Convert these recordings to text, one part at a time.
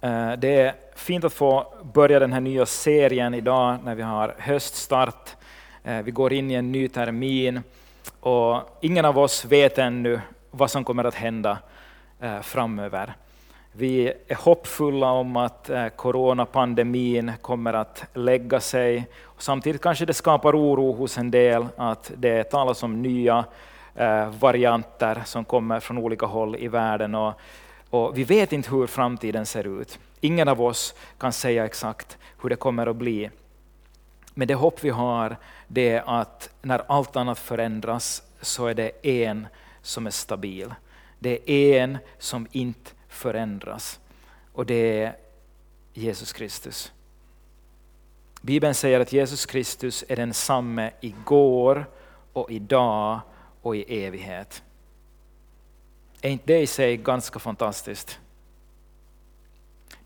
Eh, det är fint att få börja den här nya serien idag när vi har höststart. Eh, vi går in i en ny termin och ingen av oss vet ännu vad som kommer att hända eh, framöver. Vi är hoppfulla om att coronapandemin kommer att lägga sig. Samtidigt kanske det skapar oro hos en del att det talas om nya varianter som kommer från olika håll i världen. Och och vi vet inte hur framtiden ser ut. Ingen av oss kan säga exakt hur det kommer att bli. Men det hopp vi har det är att när allt annat förändras så är det en som är stabil. Det är en som inte förändras. Och det är Jesus Kristus. Bibeln säger att Jesus Kristus är densamme igår och idag och i evighet. Är inte det i sig ganska fantastiskt?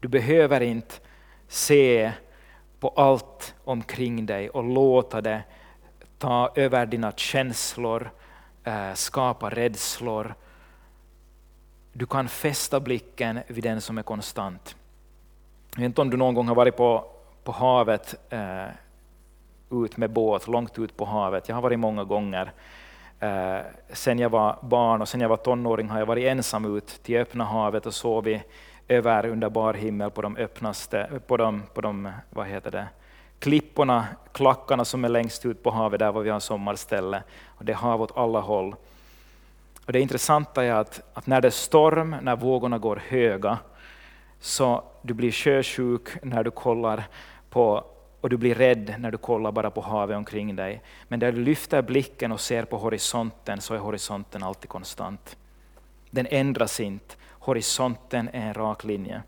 Du behöver inte se på allt omkring dig och låta det ta över dina känslor, eh, skapa rädslor. Du kan fästa blicken vid den som är konstant. Jag vet inte om du någon gång har varit på, på havet, eh, ut med båt, långt ut på havet. Jag har varit många gånger. Eh, sen jag var barn och sen jag var tonåring har jag varit ensam ut till öppna havet och sovit över under bar himmel på de öppnaste, på de, på de vad heter det, klipporna, klackarna som är längst ut på havet, där var vi har sommarställe. Och det är hav åt alla håll. Och det intressanta är att, att när det är storm, när vågorna går höga, så du blir sjösjuk när du kollar på och du blir rädd när du kollar bara på havet omkring dig. Men där du lyfter blicken och ser på horisonten så är horisonten alltid konstant. Den ändras inte. Horisonten är en rak linje.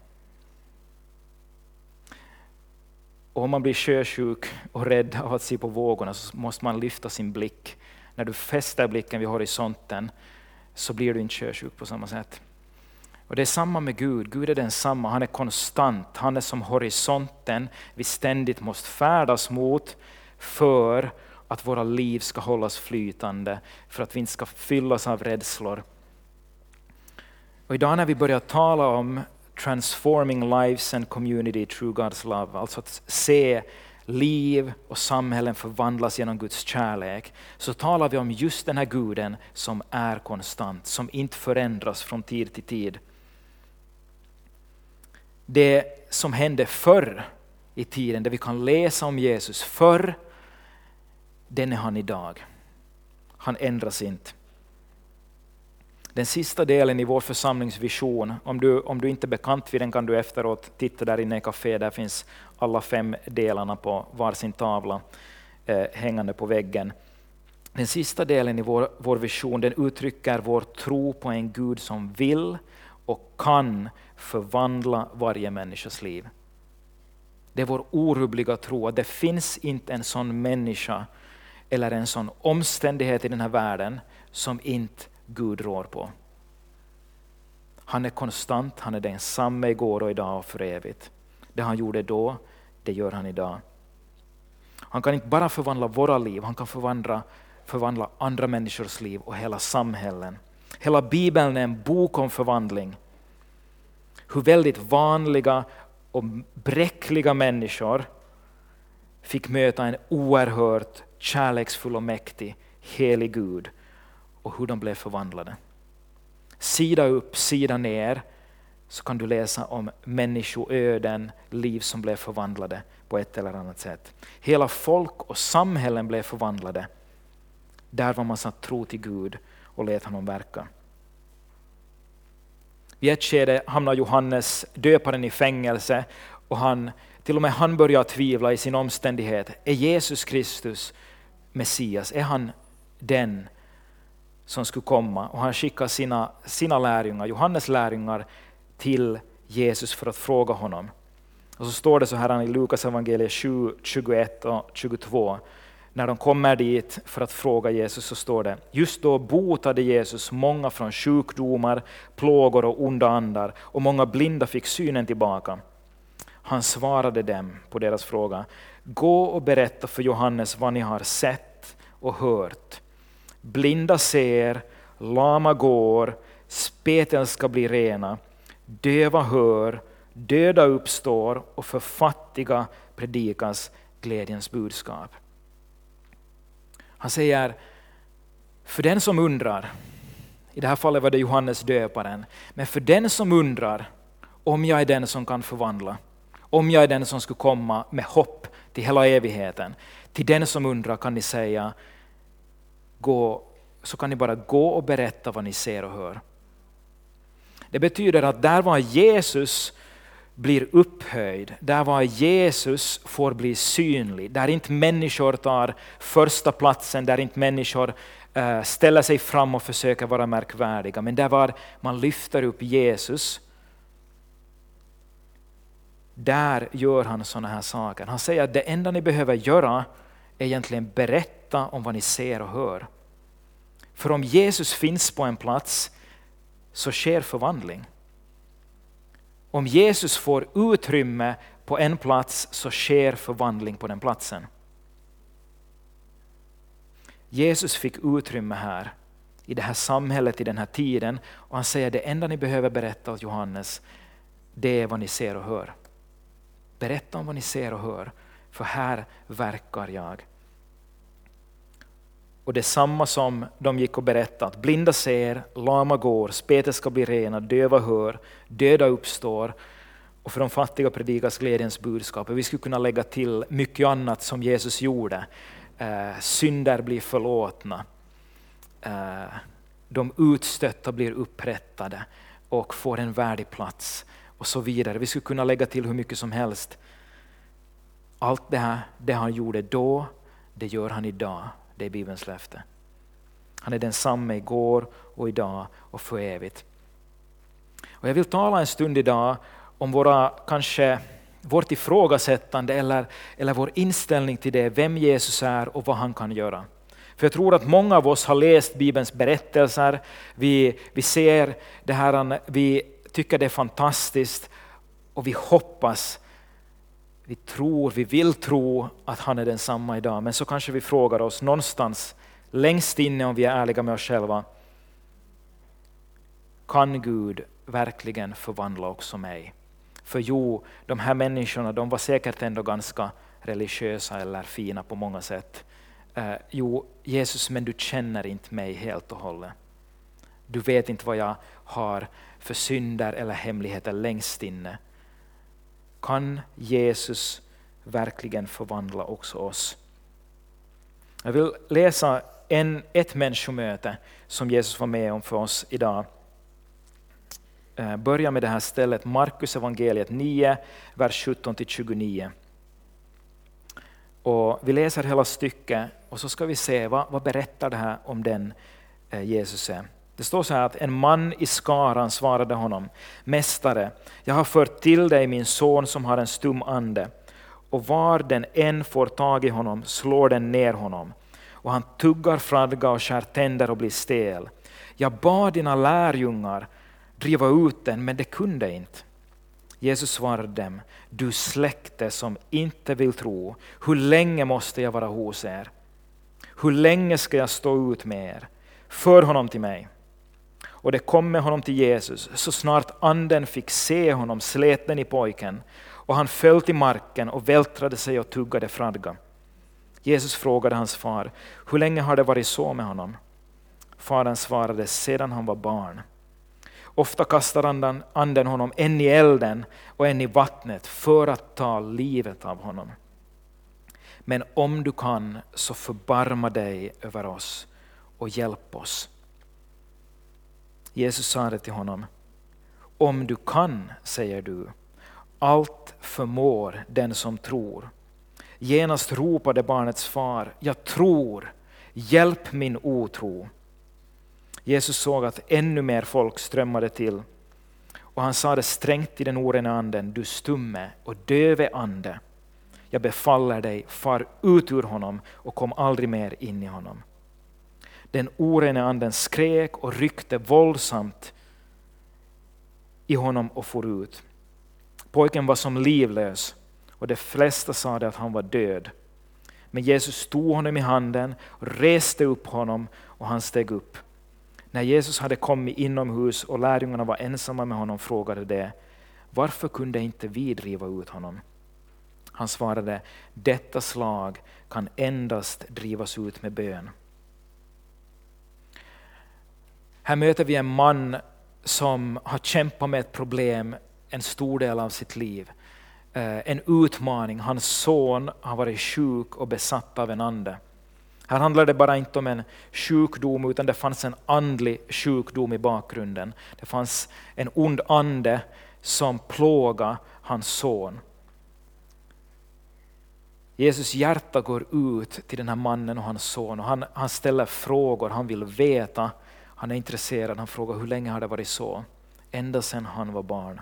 Och om man blir sjösjuk och rädd av att se på vågorna så måste man lyfta sin blick. När du fäster blicken vid horisonten så blir du inte sjösjuk på samma sätt. Och Det är samma med Gud. Gud är densamma, han är konstant. Han är som horisonten vi ständigt måste färdas mot för att våra liv ska hållas flytande, för att vi inte ska fyllas av rädslor. Och idag när vi börjar tala om transforming lives and community through God's love, alltså att se liv och samhällen förvandlas genom Guds kärlek, så talar vi om just den här guden som är konstant, som inte förändras från tid till tid det som hände förr i tiden, där vi kan läsa om Jesus förr, den är han idag. Han ändras inte. Den sista delen i vår församlingsvision, om du, om du inte är bekant vid den kan du efteråt titta där inne i kaféet, där finns alla fem delarna på varsin tavla eh, hängande på väggen. Den sista delen i vår, vår vision den uttrycker vår tro på en Gud som vill och kan förvandla varje människas liv. Det är vår orubbliga tro att det finns inte en sån människa eller en sån omständighet i den här världen som inte Gud rår på. Han är konstant, han är densamme igår och idag och för evigt. Det han gjorde då, det gör han idag. Han kan inte bara förvandla våra liv, han kan förvandla, förvandla andra människors liv och hela samhällen. Hela Bibeln är en bok om förvandling hur väldigt vanliga och bräckliga människor fick möta en oerhört kärleksfull och mäktig, helig Gud och hur de blev förvandlade. Sida upp, sida ner så kan du läsa om människoöden, liv som blev förvandlade på ett eller annat sätt. Hela folk och samhällen blev förvandlade. Där var man satt tro till Gud och lät honom verka. I ett skede hamnar Johannes döparen i fängelse och han, till och med han börjar tvivla i sin omständighet. Är Jesus Kristus Messias? Är han den som skulle komma? Och han skickar sina, sina lärjungar, Johannes lärjungar till Jesus för att fråga honom. Och så står det så här i Lukas evangeliet 7, 21 och 22 när de kommer dit för att fråga Jesus så står det, just då botade Jesus många från sjukdomar, plågor och onda andar och många blinda fick synen tillbaka. Han svarade dem på deras fråga, gå och berätta för Johannes vad ni har sett och hört. Blinda ser, lama går, spetälska blir rena, döva hör, döda uppstår och för fattiga predikas glädjens budskap. Han säger, för den som undrar, i det här fallet var det Johannes döparen, men för den som undrar om jag är den som kan förvandla, om jag är den som skulle komma med hopp till hela evigheten, till den som undrar kan ni säga, gå, så kan ni bara gå och berätta vad ni ser och hör. Det betyder att där var Jesus blir upphöjd, där var Jesus får bli synlig, där inte människor tar första platsen, där inte människor eh, ställer sig fram och försöker vara märkvärdiga, men där var man lyfter upp Jesus. Där gör han sådana här saker. Han säger att det enda ni behöver göra är egentligen berätta om vad ni ser och hör. För om Jesus finns på en plats så sker förvandling. Om Jesus får utrymme på en plats så sker förvandling på den platsen. Jesus fick utrymme här, i det här samhället, i den här tiden. Och han säger det enda ni behöver berätta åt Johannes, det är vad ni ser och hör. Berätta om vad ni ser och hör, för här verkar jag. Och det är samma som de gick och berättade, att blinda ser, lama går, spetet ska bli rena, döva hör, döda uppstår. Och för de fattiga predikas glädjens budskap. vi skulle kunna lägga till mycket annat som Jesus gjorde. Eh, synder blir förlåtna. Eh, de utstötta blir upprättade och får en värdig plats. Och så vidare. Vi skulle kunna lägga till hur mycket som helst. Allt det här, det han gjorde då, det gör han idag. Det är Bibelns löfte. Han är densamme igår och idag och för evigt. Och jag vill tala en stund idag om våra, kanske vårt ifrågasättande eller, eller vår inställning till det, vem Jesus är och vad han kan göra. För jag tror att många av oss har läst Bibelns berättelser, vi, vi ser det här, vi tycker det är fantastiskt och vi hoppas vi tror, vi vill tro att han är densamma idag, men så kanske vi frågar oss någonstans längst inne om vi är ärliga med oss själva. Kan Gud verkligen förvandla också mig? För jo, de här människorna de var säkert ändå ganska religiösa eller fina på många sätt. Eh, jo, Jesus, men du känner inte mig helt och hållet. Du vet inte vad jag har för synder eller hemligheter längst inne. Kan Jesus verkligen förvandla också oss? Jag vill läsa en, ett människomöte som Jesus var med om för oss idag. Eh, börja med det här stället, Markus evangeliet 9, vers 17-29. Och vi läser hela stycket och så ska vi se vad, vad berättar det här om den eh, Jesus är. Det står så här att en man i skaran svarade honom, Mästare, jag har fört till dig min son som har en stum ande, och var den än får tag i honom slår den ner honom, och han tuggar fradga och skär tänder och blir stel. Jag bad dina lärjungar driva ut den, men det kunde inte. Jesus svarade dem, du släkte som inte vill tro, hur länge måste jag vara hos er? Hur länge ska jag stå ut med er? För honom till mig. Och det kom med honom till Jesus. Så snart anden fick se honom slet den i pojken och han föll till marken och vältrade sig och tuggade fradga. Jesus frågade hans far, hur länge har det varit så med honom? Fadern svarade, sedan han var barn. Ofta kastar anden, anden honom en i elden och en i vattnet för att ta livet av honom. Men om du kan, så förbarma dig över oss och hjälp oss. Jesus sa till honom, om du kan, säger du, allt förmår den som tror. Genast ropade barnets far, jag tror, hjälp min otro. Jesus såg att ännu mer folk strömmade till och han sade strängt till den orena anden, du stumme och döve ande. Jag befaller dig, far ut ur honom och kom aldrig mer in i honom. Den orene anden skrek och ryckte våldsamt i honom och for ut. Pojken var som livlös och de flesta sade att han var död. Men Jesus tog honom i handen och reste upp honom och han steg upp. När Jesus hade kommit inomhus och lärjungarna var ensamma med honom frågade de, varför kunde inte vi driva ut honom? Han svarade, detta slag kan endast drivas ut med bön. Här möter vi en man som har kämpat med ett problem en stor del av sitt liv. Eh, en utmaning. Hans son har varit sjuk och besatt av en ande. Här handlar det bara inte om en sjukdom, utan det fanns en andlig sjukdom i bakgrunden. Det fanns en ond ande som plågade hans son. Jesus hjärta går ut till den här mannen och hans son och han, han ställer frågor, han vill veta, han är intresserad, han frågar hur länge har det varit så? Ända sedan han var barn.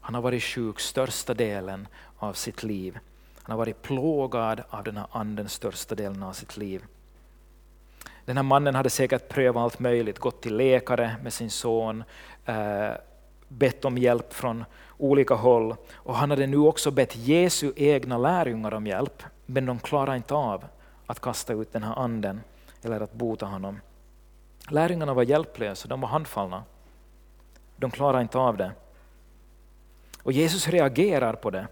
Han har varit sjuk största delen av sitt liv. Han har varit plågad av den här anden största delen av sitt liv. Den här mannen hade säkert prövat allt möjligt, gått till läkare med sin son, eh, bett om hjälp från olika håll. Och han hade nu också bett Jesu egna lärjungar om hjälp, men de klarade inte av att kasta ut den här anden eller att bota honom. Lärjungarna var hjälplösa, de var handfallna. De klarade inte av det. Och Jesus reagerar på det.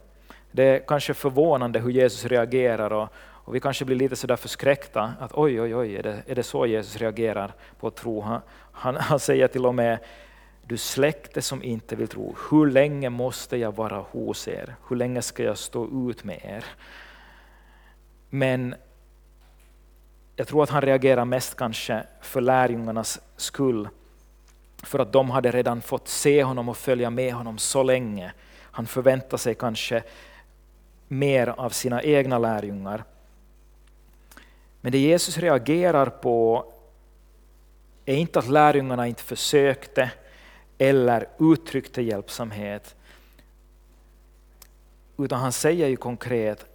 Det är kanske förvånande hur Jesus reagerar och, och vi kanske blir lite sådär förskräckta att oj, oj, oj, är det, är det så Jesus reagerar på att tro? Han, han, han säger till och med du släkte som inte vill tro, hur länge måste jag vara hos er? Hur länge ska jag stå ut med er? Men jag tror att han reagerar mest kanske för lärjungarnas skull. För att de hade redan fått se honom och följa med honom så länge. Han förväntar sig kanske mer av sina egna lärjungar. Men det Jesus reagerar på är inte att lärjungarna inte försökte eller uttryckte hjälpsamhet. Utan han säger ju konkret,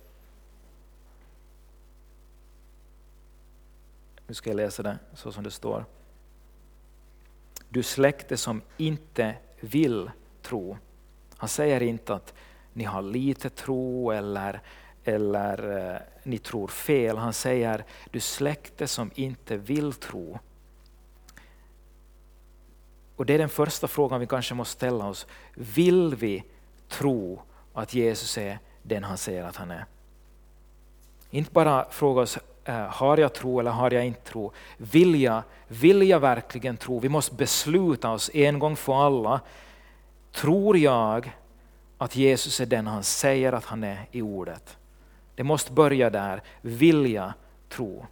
nu ska jag läsa det så som det står. Du släkte som inte vill tro. Han säger inte att ni har lite tro eller, eller eh, ni tror fel. Han säger du släkte som inte vill tro. Och Det är den första frågan vi kanske måste ställa oss. Vill vi tro att Jesus är den han säger att han är? Inte bara fråga oss, Eh, har jag tro eller har jag inte tro? Vill jag, vill jag verkligen tro? Vi måste besluta oss en gång för alla. Tror jag att Jesus är den han säger att han är i ordet? Det måste börja där, vilja tro.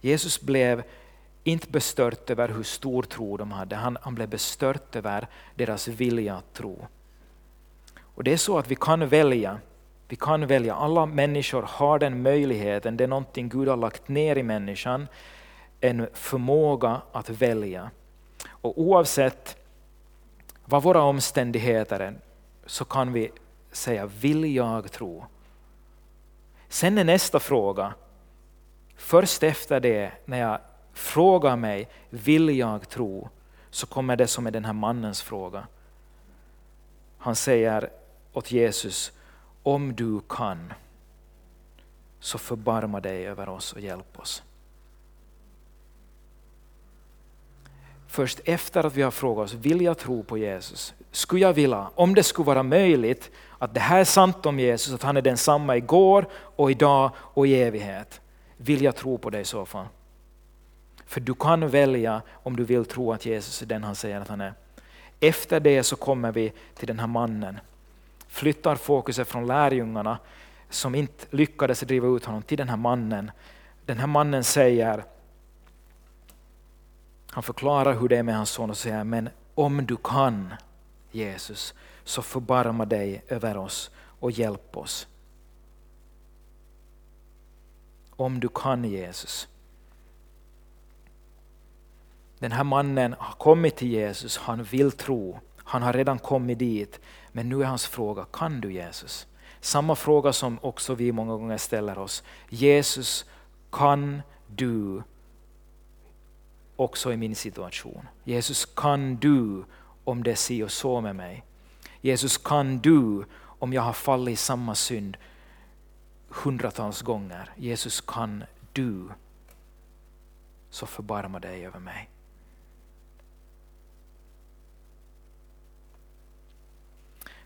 Jesus blev inte bestört över hur stor tro de hade, han, han blev bestört över deras vilja att tro. Och Det är så att vi kan välja, vi kan välja, alla människor har den möjligheten, det är någonting Gud har lagt ner i människan, en förmåga att välja. Och oavsett vad våra omständigheter är, så kan vi säga, vill jag tro? Sen är nästa fråga, först efter det, när jag frågar mig, vill jag tro? Så kommer det som är den här mannens fråga. Han säger åt Jesus, om du kan, så förbarma dig över oss och hjälp oss. Först efter att vi har frågat oss, vill jag tro på Jesus? Skulle jag vilja, om det skulle vara möjligt, att det här är sant om Jesus, att han är densamma igår och idag och i evighet. Vill jag tro på dig i så fall? För du kan välja om du vill tro att Jesus är den han säger att han är. Efter det så kommer vi till den här mannen. Flyttar fokuset från lärjungarna som inte lyckades driva ut honom till den här mannen. Den här mannen säger, han förklarar hur det är med hans son och säger, men om du kan Jesus, så förbarma dig över oss och hjälp oss. Om du kan Jesus. Den här mannen har kommit till Jesus, han vill tro, han har redan kommit dit, men nu är hans fråga, kan du Jesus? Samma fråga som också vi många gånger ställer oss. Jesus, kan du också i min situation? Jesus, kan du om det är si och så med mig? Jesus, kan du om jag har fallit i samma synd hundratals gånger? Jesus, kan du så förbarma dig över mig.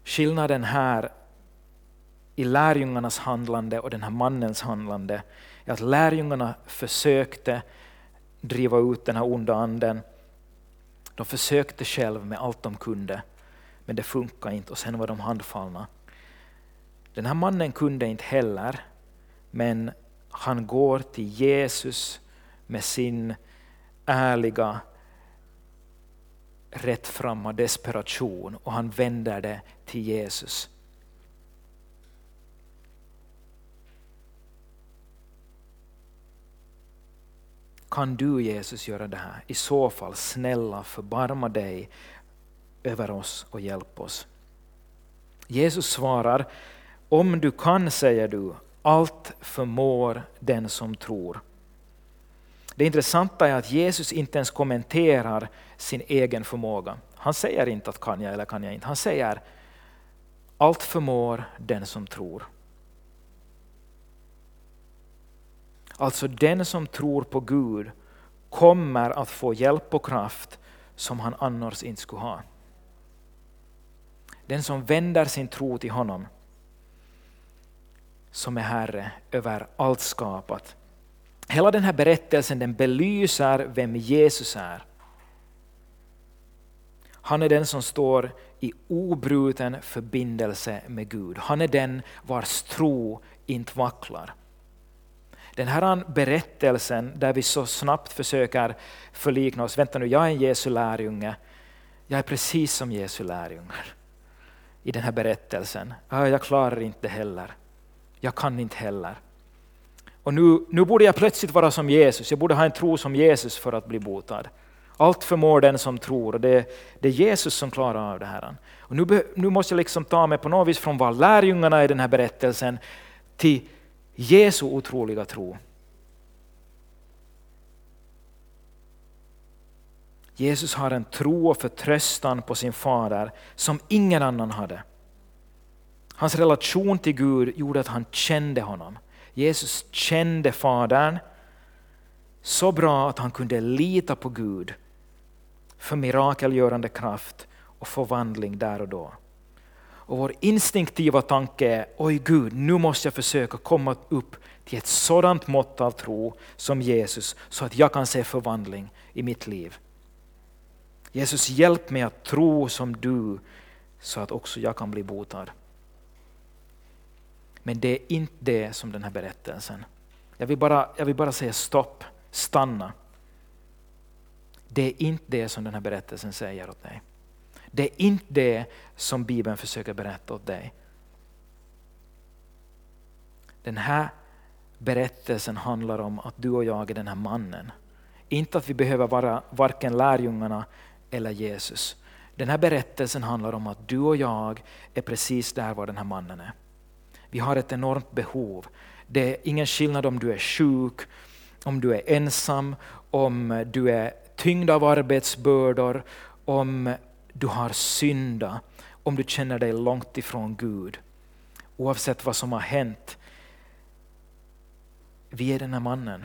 Skillnaden här i lärjungarnas handlande och den här mannens handlande är att lärjungarna försökte driva ut den här onda anden. De försökte själv med allt de kunde, men det funkade inte och sen var de handfallna. Den här mannen kunde inte heller, men han går till Jesus med sin ärliga, rättframma desperation och han vänder det till Jesus. Kan du Jesus göra det här? I så fall, snälla förbarma dig över oss och hjälp oss. Jesus svarar, om du kan säger du, allt förmår den som tror. Det intressanta är att Jesus inte ens kommenterar sin egen förmåga. Han säger inte att kan jag eller kan jag inte. Han säger allt förmår den som tror. Alltså den som tror på Gud kommer att få hjälp och kraft som han annars inte skulle ha. Den som vänder sin tro till honom som är Herre över allt skapat. Hela den här berättelsen den belyser vem Jesus är. Han är den som står i obruten förbindelse med Gud. Han är den vars tro inte vacklar. Den här berättelsen där vi så snabbt försöker förlikna oss, vänta nu, jag är en Jesu lärjunge, jag är precis som Jesu lärjungar i den här berättelsen. Jag klarar inte heller, jag kan inte heller. Och nu, nu borde jag plötsligt vara som Jesus, jag borde ha en tro som Jesus för att bli botad. Allt förmår den som tror och det, det är Jesus som klarar av det här. Och nu, nu måste jag liksom ta mig på något vis från vad lärjungarna i den här berättelsen till Jesu otroliga tro. Jesus har en tro och förtröstan på sin fader som ingen annan hade. Hans relation till Gud gjorde att han kände honom. Jesus kände Fadern så bra att han kunde lita på Gud för mirakelgörande kraft och förvandling där och då. Och vår instinktiva tanke är, oj Gud, nu måste jag försöka komma upp till ett sådant mått av tro som Jesus, så att jag kan se förvandling i mitt liv. Jesus, hjälp mig att tro som du, så att också jag kan bli botad. Men det är inte det som den här berättelsen. Jag vill bara, jag vill bara säga stopp, stanna. Det är inte det som den här berättelsen säger åt dig. Det är inte det som Bibeln försöker berätta åt dig. Den här berättelsen handlar om att du och jag är den här mannen. Inte att vi behöver vara varken lärjungarna eller Jesus. Den här berättelsen handlar om att du och jag är precis där var den här mannen är. Vi har ett enormt behov. Det är ingen skillnad om du är sjuk, om du är ensam, om du är tyngd av arbetsbördor, om du har syndat, om du känner dig långt ifrån Gud. Oavsett vad som har hänt. Vi är den här mannen.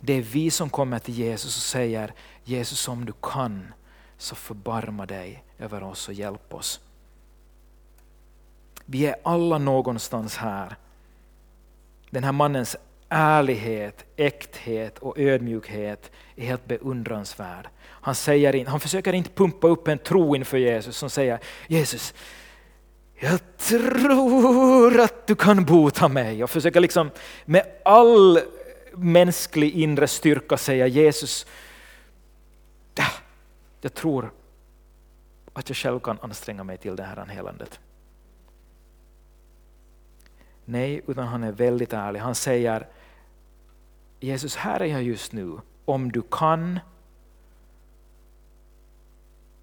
Det är vi som kommer till Jesus och säger Jesus om du kan så förbarma dig över oss och hjälp oss. Vi är alla någonstans här. Den här mannens ärlighet, äkthet och ödmjukhet är helt beundransvärd. Han, säger, han försöker inte pumpa upp en tro inför Jesus som säger Jesus, jag tror att du kan bota mig. Och försöker liksom med all mänsklig inre styrka säga Jesus, jag tror att jag själv kan anstränga mig till det här helandet. Nej, utan han är väldigt ärlig. Han säger Jesus, här är jag just nu. Om du kan,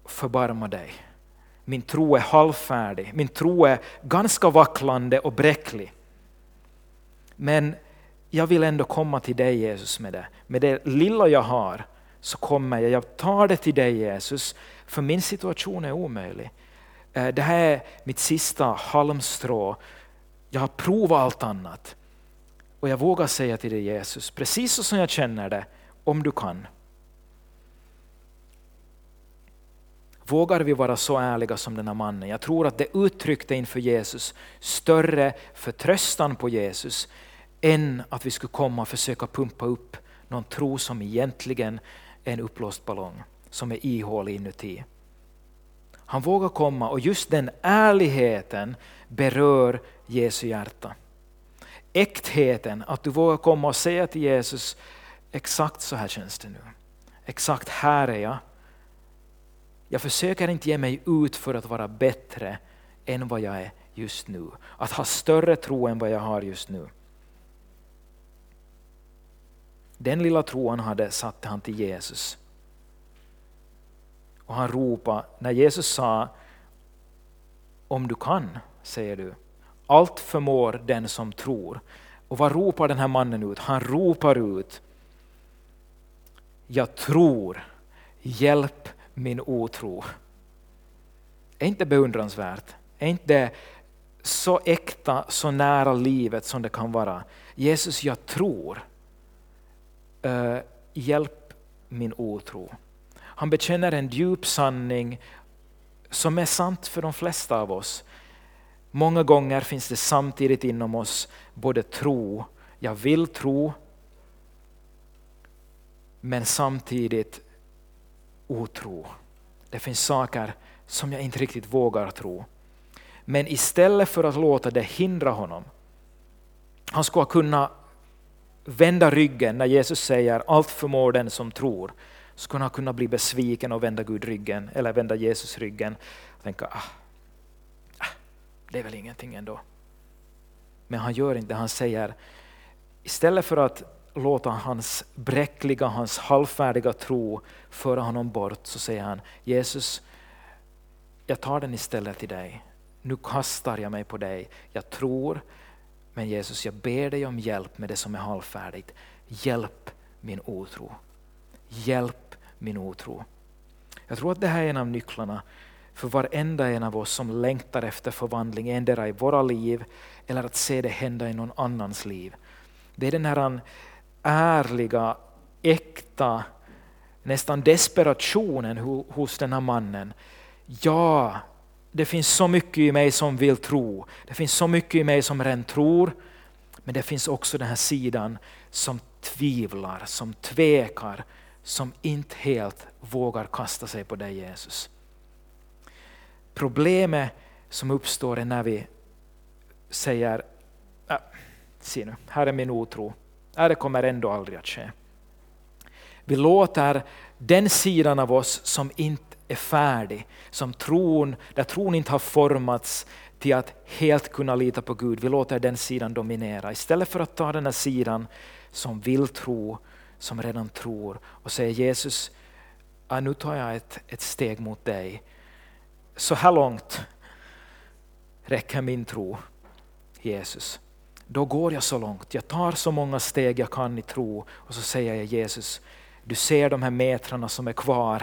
förbarma dig. Min tro är halvfärdig, min tro är ganska vacklande och bräcklig. Men jag vill ändå komma till dig Jesus med det. Med det lilla jag har så kommer jag. Jag tar det till dig Jesus, för min situation är omöjlig. Eh, det här är mitt sista halmstrå. Jag har provat allt annat. Och jag vågar säga till dig Jesus, precis så som jag känner det, om du kan. Vågar vi vara så ärliga som den här mannen? Jag tror att det uttryckte inför Jesus större förtröstan på Jesus än att vi skulle komma och försöka pumpa upp någon tro som egentligen är en uppblåst ballong, som är ihålig inuti. Han vågar komma och just den ärligheten berör Jesu hjärta. Äktheten, att du vågar komma och säga till Jesus, exakt så här känns det nu. Exakt här är jag. Jag försöker inte ge mig ut för att vara bättre än vad jag är just nu. Att ha större tro än vad jag har just nu. Den lilla tro han hade satte han till Jesus. Och han ropade, när Jesus sa om du kan, säger du, allt förmår den som tror. Och vad ropar den här mannen ut? Han ropar ut, jag tror, hjälp min otro. Är inte beundransvärt? Är inte så äkta, så nära livet som det kan vara? Jesus, jag tror. Uh, hjälp min otro. Han bekänner en djup sanning som är sant för de flesta av oss. Många gånger finns det samtidigt inom oss både tro, jag vill tro, men samtidigt otro. Det finns saker som jag inte riktigt vågar tro. Men istället för att låta det hindra honom, han skulle kunna vända ryggen när Jesus säger allt förmår den som tror, skulle han kunna bli besviken och vända Gud ryggen, eller vända Jesus ryggen och tänka ah, ah, det är väl ingenting ändå. Men han gör inte han säger istället för att låta hans bräckliga, hans halvfärdiga tro föra honom bort så säger han Jesus, jag tar den istället till dig. Nu kastar jag mig på dig. Jag tror, men Jesus jag ber dig om hjälp med det som är halvfärdigt. Hjälp min otro. Hjälp min otro. Jag tror att det här är en av nycklarna för varenda en av oss som längtar efter förvandling, endera i våra liv eller att se det hända i någon annans liv. Det är den här ärliga, äkta, nästan desperationen hos den här mannen. Ja, det finns så mycket i mig som vill tro. Det finns så mycket i mig som redan tror. Men det finns också den här sidan som tvivlar, som tvekar, som inte helt vågar kasta sig på dig Jesus. Problemet som uppstår är när vi säger, äh, se nu, här är min otro. äh, det kommer ändå aldrig att ske. Vi låter den sidan av oss som inte är färdig, som tron, där tron inte har formats till att helt kunna lita på Gud, vi låter den sidan dominera. Istället för att ta den här sidan som vill tro, som redan tror och säger Jesus, ja, nu tar jag ett, ett steg mot dig. Så här långt räcker min tro, Jesus då går jag så långt. Jag tar så många steg jag kan i tro och så säger jag Jesus, du ser de här metrarna som är kvar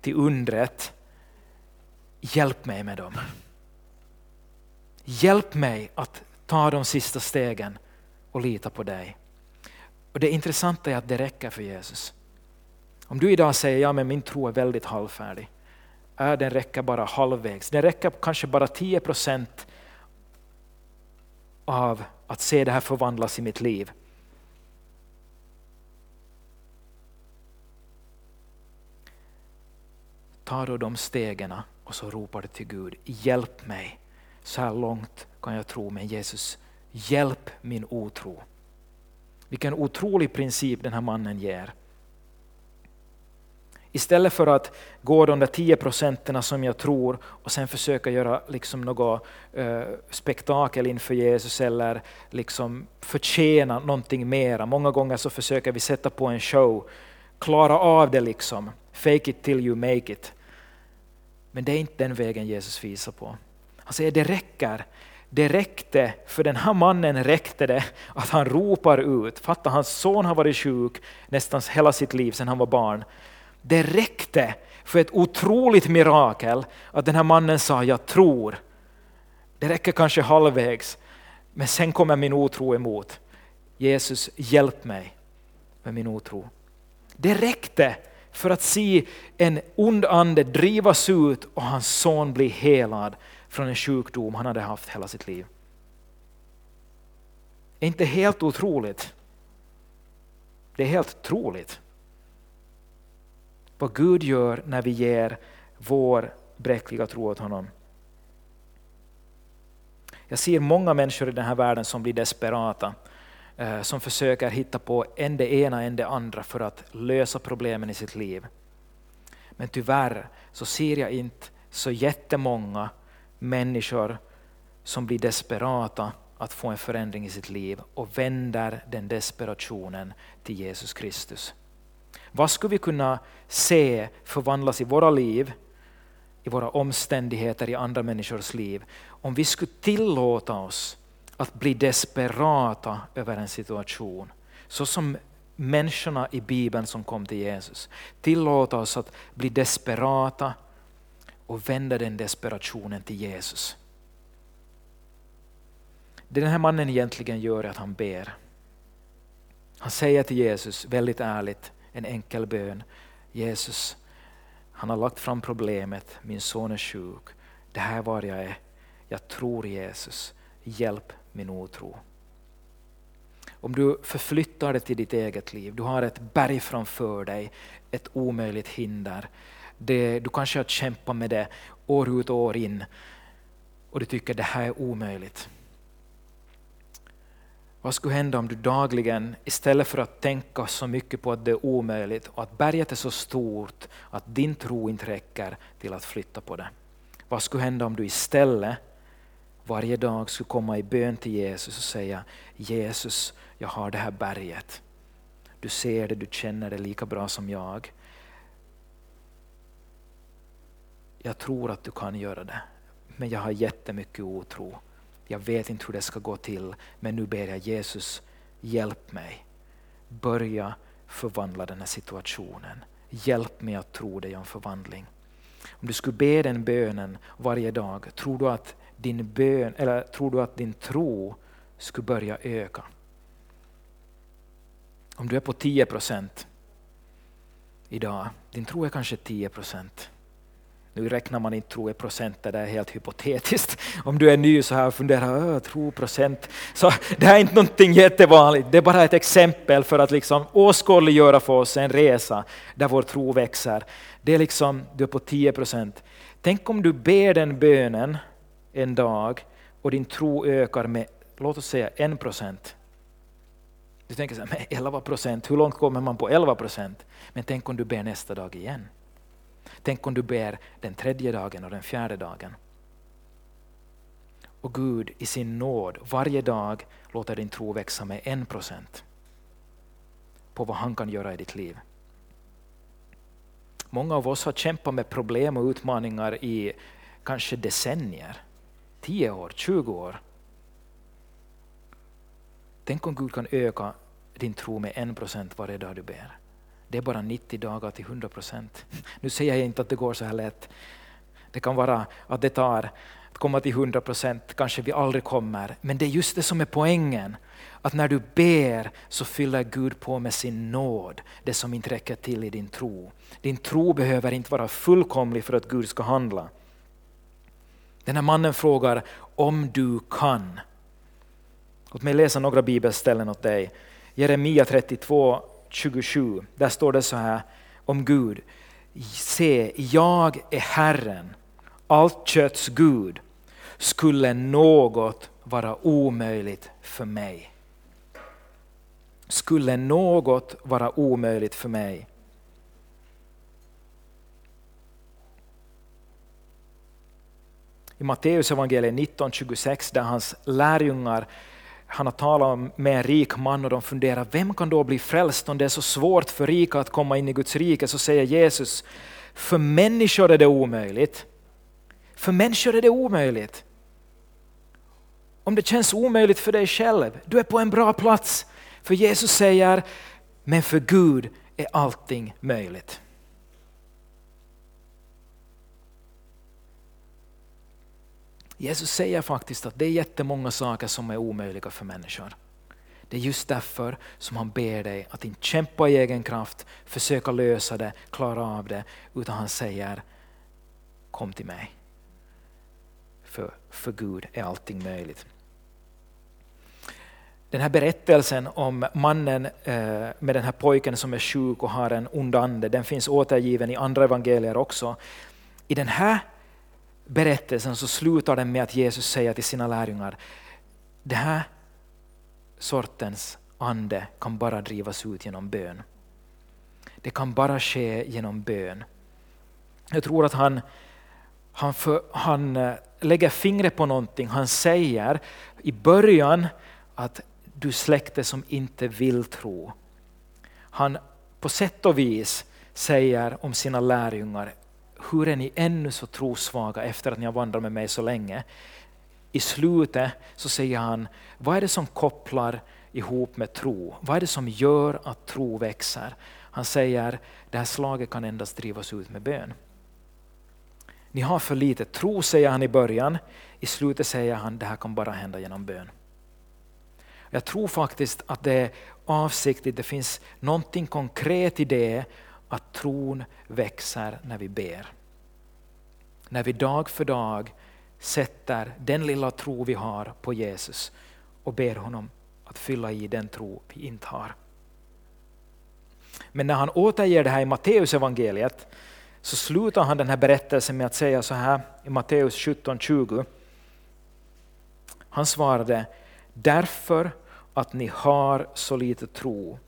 till undret. Hjälp mig med dem. Hjälp mig att ta de sista stegen och lita på dig. Och Det intressanta är att det räcker för Jesus. Om du idag säger ja men min tro är väldigt halvfärdig. är den räcker bara halvvägs. Den räcker kanske bara 10 procent av att se det här förvandlas i mitt liv. Ta då de stegen och så ropar du till Gud, hjälp mig. Så här långt kan jag tro, men Jesus, hjälp min otro. Vilken otrolig princip den här mannen ger. Istället för att gå de där 10 procenten som jag tror och sen försöka göra liksom något eh, spektakel inför Jesus eller liksom förtjäna någonting mera. Många gånger så försöker vi sätta på en show, klara av det liksom, fake it till you make it. Men det är inte den vägen Jesus visar på. Han säger det räcker. Det räckte, för den här mannen räckte det att han ropar ut. Fatta, hans son har varit sjuk nästan hela sitt liv sedan han var barn. Det räckte för ett otroligt mirakel att den här mannen sa jag tror. Det räcker kanske halvvägs, men sen kommer min otro emot. Jesus, hjälp mig med min otro. Det räckte för att se en ond ande drivas ut och hans son bli helad från en sjukdom han hade haft hela sitt liv. är inte helt otroligt. Det är helt troligt. Vad Gud gör när vi ger vår bräckliga tro åt honom. Jag ser många människor i den här världen som blir desperata, eh, som försöker hitta på en det ena en det andra för att lösa problemen i sitt liv. Men tyvärr så ser jag inte så jättemånga människor som blir desperata att få en förändring i sitt liv och vänder den desperationen till Jesus Kristus. Vad skulle vi kunna se förvandlas i våra liv, i våra omständigheter, i andra människors liv, om vi skulle tillåta oss att bli desperata över en situation, så som människorna i Bibeln som kom till Jesus. Tillåta oss att bli desperata och vända den desperationen till Jesus. Det den här mannen egentligen gör är att han ber. Han säger till Jesus väldigt ärligt en enkel bön. Jesus, han har lagt fram problemet, min son är sjuk, det här är var jag är. Jag tror Jesus, hjälp min otro. Om du förflyttar det till ditt eget liv, du har ett berg framför dig, ett omöjligt hinder. Det, du kanske har kämpat med det år ut och år in och du tycker det här är omöjligt. Vad skulle hända om du dagligen, istället för att tänka så mycket på att det är omöjligt och att berget är så stort att din tro inte räcker till att flytta på det. Vad skulle hända om du istället varje dag skulle komma i bön till Jesus och säga Jesus, jag har det här berget. Du ser det, du känner det lika bra som jag. Jag tror att du kan göra det, men jag har jättemycket otro. Jag vet inte hur det ska gå till, men nu ber jag Jesus, hjälp mig. Börja förvandla den här situationen. Hjälp mig att tro dig om förvandling. Om du skulle be den bönen varje dag, tror du att din bön, eller tror du att din tro skulle börja öka? Om du är på 10 procent idag, din tro är kanske 10 procent. Nu räknar man inte tro i procent, det är helt hypotetiskt. Om du är ny så här och funderar, tro procent. Så det här är inte någonting jättevanligt, det är bara ett exempel för att liksom åskådliggöra för oss en resa där vår tro växer. Det är liksom, du är på 10 procent. Tänk om du ber den bönen en dag och din tro ökar med, låt oss säga en procent. Du tänker så här, 11 procent, hur långt kommer man på 11 procent? Men tänk om du ber nästa dag igen. Tänk om du ber den tredje dagen och den fjärde dagen. Och Gud i sin nåd varje dag låter din tro växa med en procent på vad han kan göra i ditt liv. Många av oss har kämpat med problem och utmaningar i kanske decennier, 10 år, 20 år. Tänk om Gud kan öka din tro med en procent varje dag du ber. Det är bara 90 dagar till 100 procent. Nu säger jag inte att det går så här lätt. Det kan vara att det tar att komma till 100 procent, kanske vi aldrig kommer. Men det är just det som är poängen. Att när du ber så fyller Gud på med sin nåd, det som inte räcker till i din tro. Din tro behöver inte vara fullkomlig för att Gud ska handla. Den här mannen frågar om du kan. Låt mig läsa några bibelställen åt dig. Jeremia 32, 27, där står det så här om Gud. Se, jag är Herren, allt kötts Gud. Skulle något vara omöjligt för mig? Skulle något vara omöjligt för mig? I Matteus evangeliet 19.26 där hans lärjungar han har talat med en rik man och de funderar, vem kan då bli frälst om det är så svårt för rika att komma in i Guds rike? Så säger Jesus, för människor är det omöjligt. För människor är det omöjligt. Om det känns omöjligt för dig själv, du är på en bra plats. För Jesus säger, men för Gud är allting möjligt. Jesus säger faktiskt att det är jättemånga saker som är omöjliga för människor. Det är just därför som han ber dig att inte kämpa i egen kraft, försöka lösa det, klara av det, utan han säger kom till mig. För, för Gud är allting möjligt. Den här berättelsen om mannen eh, med den här pojken som är sjuk och har en ond ande, den finns återgiven i andra evangelier också. I den här berättelsen så slutar den med att Jesus säger till sina lärjungar, den här sortens ande kan bara drivas ut genom bön. Det kan bara ske genom bön. Jag tror att han, han, för, han eh, lägger fingret på någonting. Han säger i början att du släkte som inte vill tro. Han på sätt och vis säger om sina lärjungar, hur är ni ännu så trosvaga efter att ni har vandrat med mig så länge? I slutet så säger han, vad är det som kopplar ihop med tro? Vad är det som gör att tro växer? Han säger, det här slaget kan endast drivas ut med bön. Ni har för lite tro, säger han i början. I slutet säger han, det här kan bara hända genom bön. Jag tror faktiskt att det är avsiktligt, det finns någonting konkret i det att tron växer när vi ber. När vi dag för dag sätter den lilla tro vi har på Jesus och ber honom att fylla i den tro vi inte har. Men när han återger det här i Matteus evangeliet så slutar han den här berättelsen med att säga så här i Matteus 17.20. Han svarade, därför att ni har så lite tro.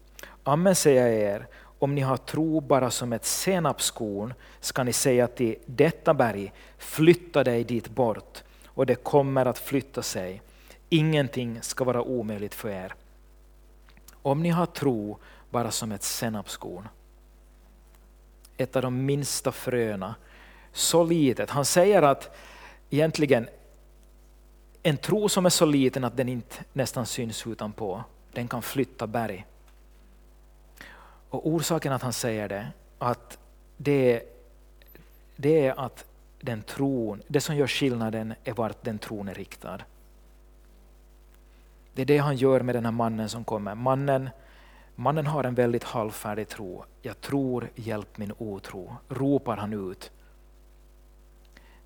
Amen säger jag er, om ni har tro bara som ett senapskorn ska ni säga till detta berg, flytta dig dit bort och det kommer att flytta sig. Ingenting ska vara omöjligt för er. Om ni har tro bara som ett senapskorn, ett av de minsta fröna, så litet. Han säger att egentligen en tro som är så liten att den inte nästan syns utanpå, den kan flytta berg. Och orsaken att han säger det, att det, det är att den tron, det som gör skillnaden är vart den tron är riktad. Det är det han gör med den här mannen som kommer. Mannen, mannen har en väldigt halvfärdig tro. Jag tror, hjälp min otro, ropar han ut.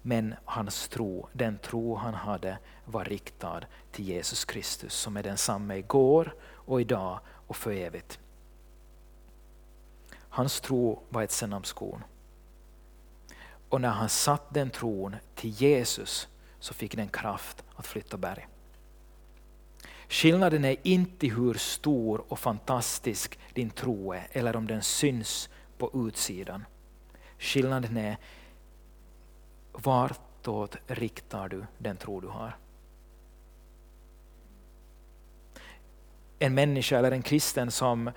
Men hans tro, den tro han hade, var riktad till Jesus Kristus som är densamme igår och idag och för evigt. Hans tro var ett senapskorn. Och när han satt den tron till Jesus så fick den kraft att flytta berg. Skillnaden är inte hur stor och fantastisk din tro är eller om den syns på utsidan. Skillnaden är vartåt riktar du den tro du har. En människa eller en kristen som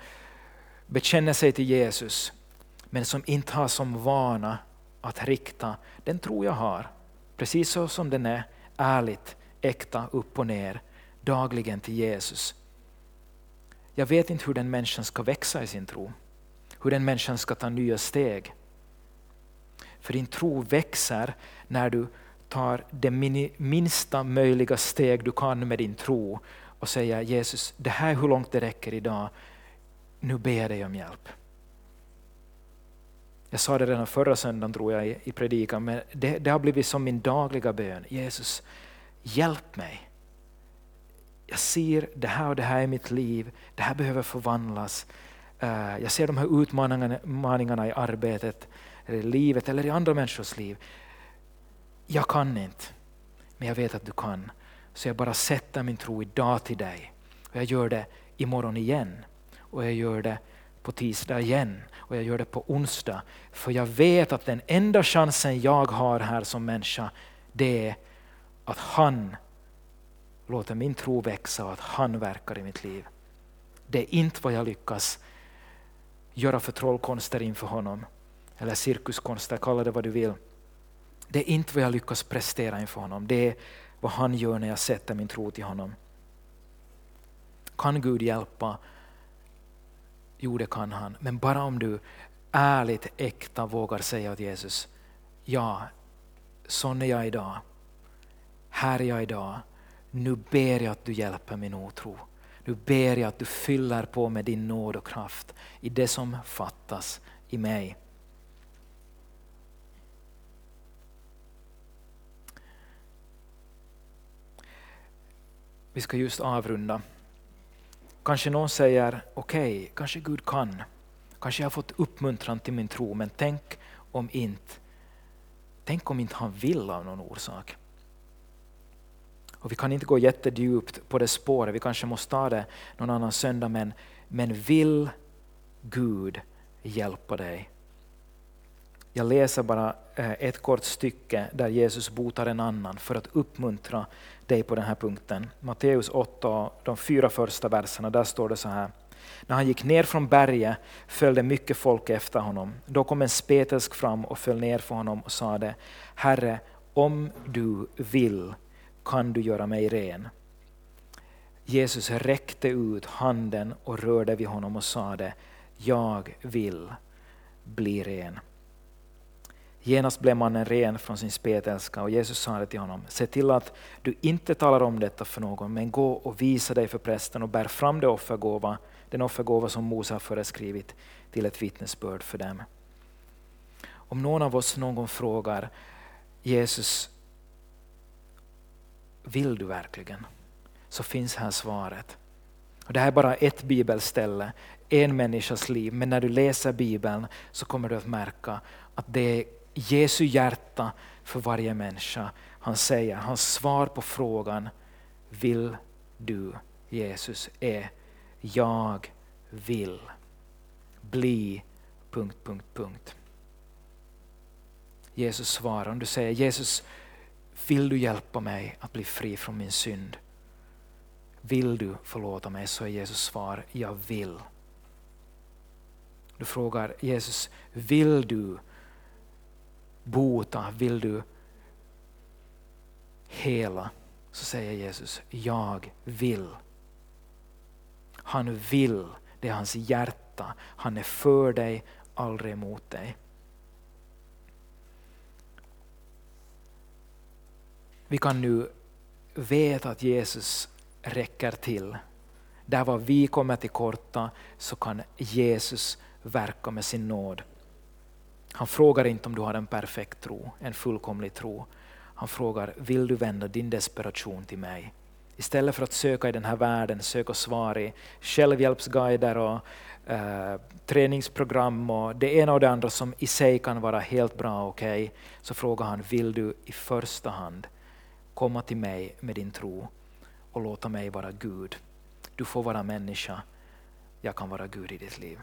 bekänner sig till Jesus men som inte har som vana att rikta den tro jag har, precis så som den är, ärligt, äkta, upp och ner, dagligen till Jesus. Jag vet inte hur den människan ska växa i sin tro, hur den människan ska ta nya steg. För din tro växer när du tar det minsta möjliga steg du kan med din tro och säger Jesus, det här är hur långt det räcker idag, nu ber jag dig om hjälp. Jag sa det redan förra söndagen tror jag i, predikan, men det, det har blivit som min dagliga bön. Jesus, hjälp mig. Jag ser det här och det här i mitt liv, det här behöver förvandlas. Eh, jag ser de här utmaningarna i arbetet, eller i livet eller i andra människors liv. Jag kan inte, men jag vet att du kan. Så jag bara sätter min tro idag till dig. Och jag gör det imorgon igen. Och jag gör det på tisdag igen och jag gör det på onsdag. För jag vet att den enda chansen jag har här som människa, det är att han låter min tro växa och att han verkar i mitt liv. Det är inte vad jag lyckas göra för trollkonster inför honom, eller cirkuskonster, kalla det vad du vill. Det är inte vad jag lyckas prestera inför honom, det är vad han gör när jag sätter min tro till honom. Kan Gud hjälpa Jo, det kan han. Men bara om du ärligt, äkta vågar säga till Jesus, ja, sån är jag idag. Här är jag idag. Nu ber jag att du hjälper min otro. Nu ber jag att du fyller på med din nåd och kraft i det som fattas i mig. Vi ska just avrunda. Kanske någon säger, okej, okay, kanske Gud kan. Kanske jag har fått uppmuntran till min tro, men tänk om inte. Tänk om inte han vill av någon orsak. Och vi kan inte gå jättedjupt på det spåret, vi kanske måste ta det någon annan söndag, men, men vill Gud hjälpa dig? Jag läser bara eh, ett kort stycke där Jesus botar en annan för att uppmuntra dig på den här punkten. Matteus 8, de fyra första verserna, där står det så här. När han gick ner från berget följde mycket folk efter honom. Då kom en spetälsk fram och föll ner för honom och sade, Herre, om du vill kan du göra mig ren. Jesus räckte ut handen och rörde vid honom och sade, jag vill bli ren. Genast blev mannen ren från sin spetälska och Jesus sa till honom, se till att du inte talar om detta för någon, men gå och visa dig för prästen och bär fram det offergåva, den offergåva som Mose har föreskrivit till ett vittnesbörd för dem. Om någon av oss någon gång frågar Jesus, vill du verkligen? Så finns här svaret. Och det här är bara ett bibelställe, en människas liv, men när du läser bibeln så kommer du att märka att det är Jesu hjärta för varje människa. Han säger, hans svar på frågan Vill du Jesus är Jag vill bli... Punkt, punkt, punkt. Jesus svarar, om du säger Jesus vill du hjälpa mig att bli fri från min synd? Vill du förlåta mig? Så är Jesus svar, jag vill. Du frågar Jesus, vill du bota, vill du hela? Så säger Jesus, jag vill. Han vill, det är hans hjärta. Han är för dig, aldrig emot dig. Vi kan nu veta att Jesus räcker till. Där var vi kommer till korta så kan Jesus verka med sin nåd. Han frågar inte om du har en perfekt tro, en fullkomlig tro. Han frågar, vill du vända din desperation till mig? Istället för att söka i den här världen, söka svar i självhjälpsguider och eh, träningsprogram och det ena och det andra som i sig kan vara helt bra och okej, okay, så frågar han, vill du i första hand komma till mig med din tro och låta mig vara Gud. Du får vara människa, jag kan vara Gud i ditt liv.